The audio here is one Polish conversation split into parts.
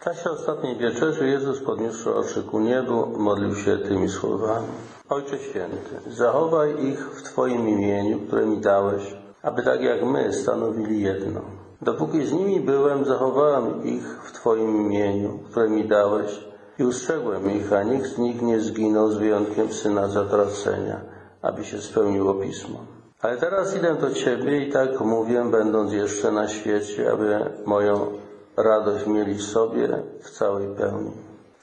W czasie ostatniej wieczerzy Jezus podniósł oczy ku niebu, modlił się tymi słowami. Ojcze Święty, zachowaj ich w Twoim imieniu, które mi dałeś, aby tak jak my stanowili jedno. Dopóki z nimi byłem, zachowałem ich w Twoim imieniu, które mi dałeś i ustrzegłem ich, a nikt z nich nie zginął z wyjątkiem Syna zatracenia, aby się spełniło Pismo. Ale teraz idę do Ciebie i tak mówię, będąc jeszcze na świecie, aby moją radość mieli sobie w całej pełni.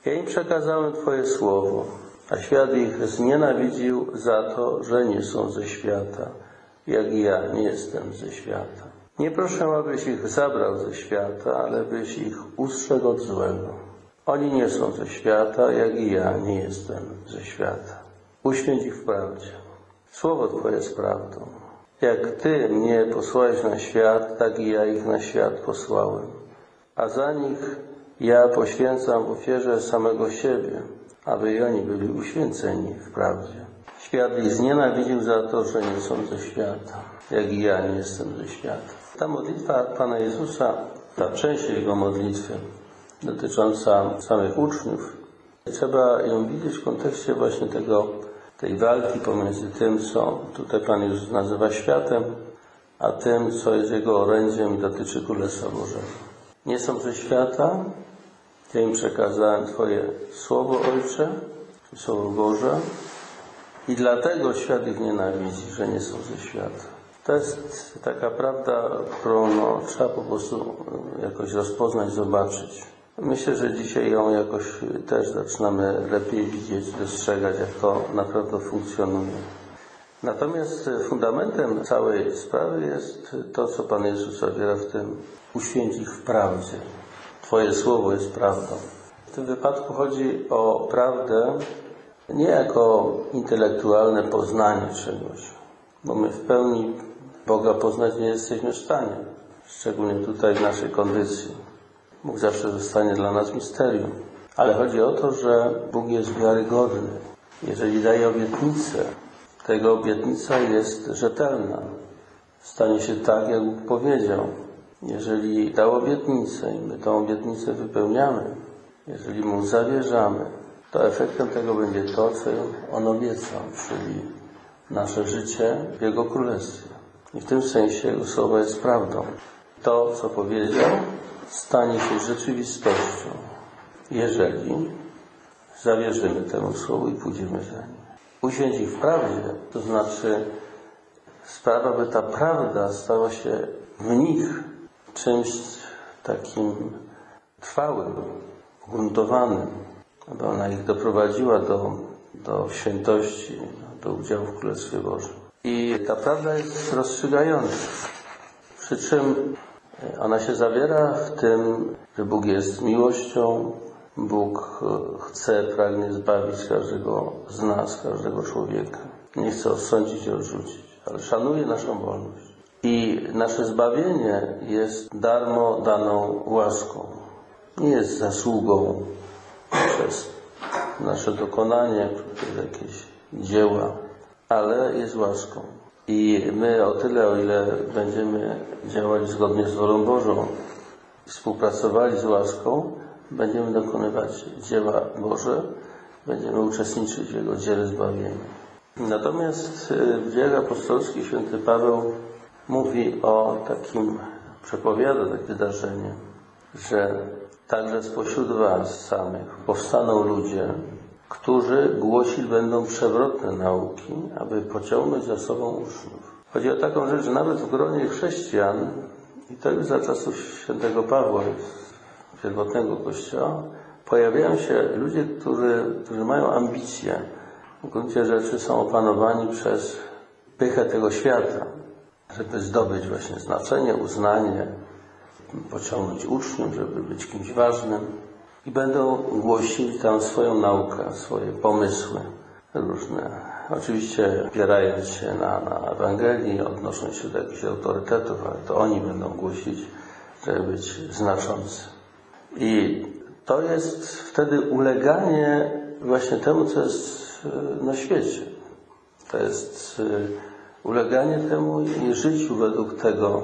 Ja im przekazałem Twoje słowo, a świat ich znienawidził za to, że nie są ze świata, jak i ja nie jestem ze świata. Nie proszę, abyś ich zabrał ze świata, ale byś ich ustrzegł od złego. Oni nie są ze świata, jak i ja nie jestem ze świata. Uświęć ich w prawdzie. Słowo Twoje jest prawdą. Jak Ty mnie posłałeś na świat, tak i ja ich na świat posłałem. A za nich ja poświęcam ofierze samego siebie, aby i oni byli uświęceni w prawdzie. Świat ich znienawidził za to, że nie są ze świata, jak i ja nie jestem ze świata. Ta modlitwa Pana Jezusa, ta część Jego modlitwy dotycząca samych uczniów, trzeba ją widzieć w kontekście właśnie tego, tej walki pomiędzy tym, co tutaj Pan Jezus nazywa światem, a tym, co jest Jego orędziem i dotyczy Królestwa Bożego. Nie są ze świata, ja im przekazałem Twoje Słowo Ojcze, Słowo Boże i dlatego świat ich nienawidzi, że nie są ze świata. To jest taka prawda, którą no, trzeba po prostu jakoś rozpoznać, zobaczyć. Myślę, że dzisiaj ją jakoś też zaczynamy lepiej widzieć, dostrzegać, jak to naprawdę funkcjonuje. Natomiast fundamentem całej sprawy jest to, co Pan Jezus zawiera w tym uświęć ich w prawdzie. Twoje słowo jest prawdą. W tym wypadku chodzi o prawdę nie jako intelektualne poznanie czegoś, bo my w pełni Boga poznać nie jesteśmy w stanie, szczególnie tutaj w naszej kondycji. Bóg zawsze zostanie dla nas misterium. Ale chodzi o to, że Bóg jest wiarygodny. Jeżeli daje obietnicę, to Jego obietnica jest rzetelna. Stanie się tak, jak Bóg powiedział. Jeżeli dał obietnicę i my tą obietnicę wypełniamy, jeżeli Mu zawierzamy, to efektem tego będzie to, co On obiecał, czyli nasze życie w Jego Królestwie. I w tym sensie Jego słowo jest prawdą. To, co powiedział, stanie się rzeczywistością, jeżeli zawierzymy temu słowu i pójdziemy za nim. Usiądź ich w prawdzie, to znaczy sprawa, by ta prawda stała się w nich czymś takim trwałym, gruntowanym, aby ona ich doprowadziła do, do świętości, do udziału w Królestwie Bożym. I ta prawda jest rozstrzygająca. Przy czym ona się zawiera w tym, że Bóg jest miłością, Bóg chce, pragnie zbawić każdego z nas, każdego człowieka. Nie chce osądzić i odrzucić, ale szanuje naszą wolność. I nasze zbawienie jest darmo daną łaską. Nie jest zasługą przez nasze dokonanie, przez jakieś dzieła, ale jest łaską. I my o tyle, o ile będziemy działać zgodnie z wolą Bożą, współpracowali z łaską, będziemy dokonywać dzieła Boże, będziemy uczestniczyć w Jego dziele zbawienia. Natomiast w dziele apostolskich święty Paweł mówi o takim, przepowiada takie wydarzenie, że także spośród was samych powstaną ludzie, którzy głosić będą przewrotne nauki, aby pociągnąć za sobą uczniów. Chodzi o taką rzecz, że nawet w gronie chrześcijan, i to już za czasów świętego Pawła, pierwotnego Kościoła, pojawiają się ludzie, którzy, którzy mają ambicje, w gruncie rzeczy są opanowani przez pychę tego świata, żeby zdobyć właśnie znaczenie, uznanie, pociągnąć uczniów, żeby być kimś ważnym i będą głosili tam swoją naukę, swoje pomysły różne. Oczywiście opierając się na, na Ewangelii, odnosząc się do jakichś autorytetów, ale to oni będą głosić, żeby być znaczący. I to jest wtedy uleganie właśnie temu, co jest na świecie. To jest uleganie temu i życiu według tego.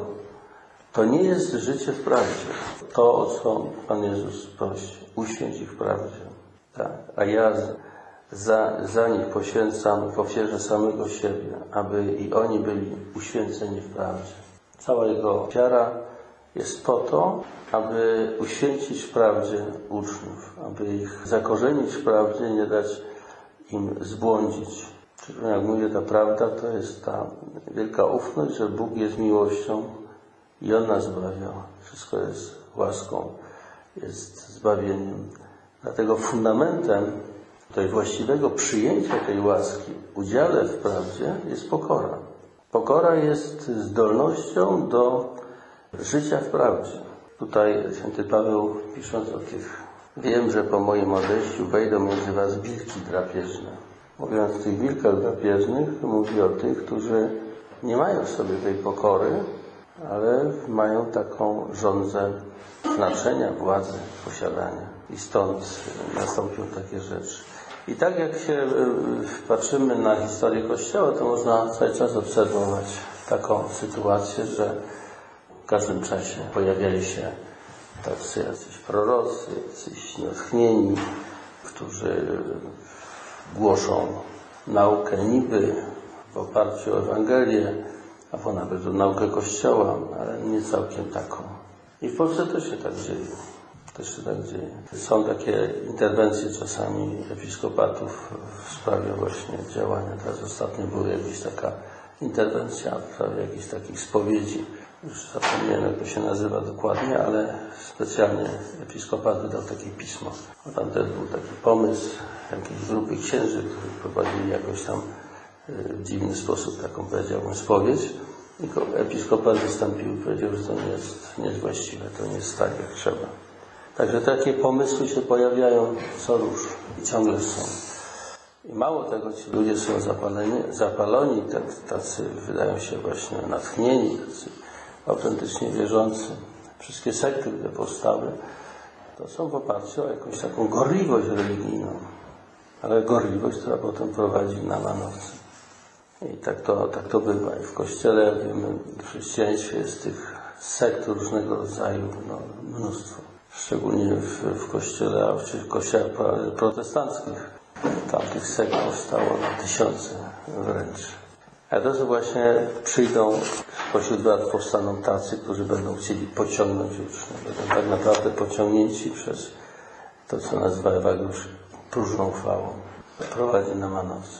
To nie jest życie w prawdzie. to, o co Pan Jezus prosi. Uświęć ich w prawdzie. Tak. A ja za, za nich poświęcam w ofierze samego siebie, aby i oni byli uświęceni w prawdzie. Cała Jego ofiara jest po to, aby uświęcić prawdzie uczniów, aby ich zakorzenić w prawdzie, nie dać im zbłądzić. Czyli jak mówię, ta prawda to jest ta wielka ufność, że Bóg jest miłością i On nas zbawia. Wszystko jest łaską, jest zbawieniem. Dlatego fundamentem tej właściwego przyjęcia tej łaski, udziale w prawdzie jest pokora. Pokora jest zdolnością do życia w prawdzie. Tutaj święty Paweł pisząc o tych, wiem, że po moim odejściu wejdą między was wilki drapieżne. Mówiąc o tych wilkach drapieżnych, mówi o tych, którzy nie mają w sobie tej pokory, ale mają taką żądzę znaczenia, władzy, posiadania. I stąd nastąpią takie rzeczy. I tak jak się y, patrzymy na historię Kościoła, to można cały czas obserwować taką sytuację, że każdym czasie pojawiali się tacy jacyś prorocy, jacyś natchnieni, którzy głoszą naukę niby w oparciu o Ewangelię, albo nawet o naukę Kościoła, ale nie całkiem taką. I w Polsce też się tak dzieje. Też się tak dzieje. Są takie interwencje czasami episkopatów w sprawie właśnie działania. Teraz ostatnio była jakaś taka interwencja w sprawie jakichś takich spowiedzi. Już zapomniałem, jak to się nazywa dokładnie, ale specjalnie episkopat wydał takie pismo. Tam też był taki pomysł jakiejś grupy księży, którzy prowadzili jakoś tam y, w dziwny sposób taką, powiedziałbym, spowiedź. I ko- episkopat wystąpił i powiedział, że to nie jest, nie jest właściwe, to nie jest tak, jak trzeba. Także takie pomysły się pojawiają co róż i ciągle są. I mało tego, ci ludzie są zapaleni, zapaloni, tak, tacy wydają się właśnie natchnieni, tacy autentycznie wierzący. Wszystkie sekty, które powstały, to są w oparciu o jakąś taką gorliwość religijną, ale gorliwość, która potem prowadzi na manowce. I tak to, tak to bywa. I w Kościele, wiemy, w chrześcijaństwie jest tych sekt różnego rodzaju no, mnóstwo. Szczególnie w, w Kościele, a w kościołach pro- protestanckich. Tam tych sekt powstało na tysiące wręcz. A to, że właśnie przyjdą, spośród was powstaną tacy, którzy będą chcieli pociągnąć uczniów. Będą tak naprawdę pociągnięci przez to, co nazywa Ewageusz próżną chwałą. Prowadzi na manowce.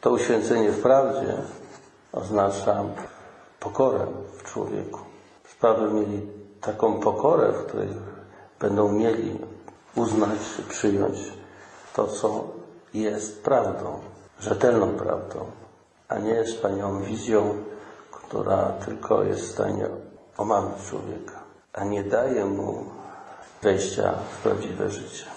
To uświęcenie w prawdzie oznacza pokorę w człowieku. Sprawy mieli taką pokorę, w której będą mieli uznać przyjąć to, co jest prawdą, rzetelną prawdą, a nie wspaniałą wizją, która tylko jest w stanie omamić człowieka, a nie daje mu wejścia w prawdziwe życie.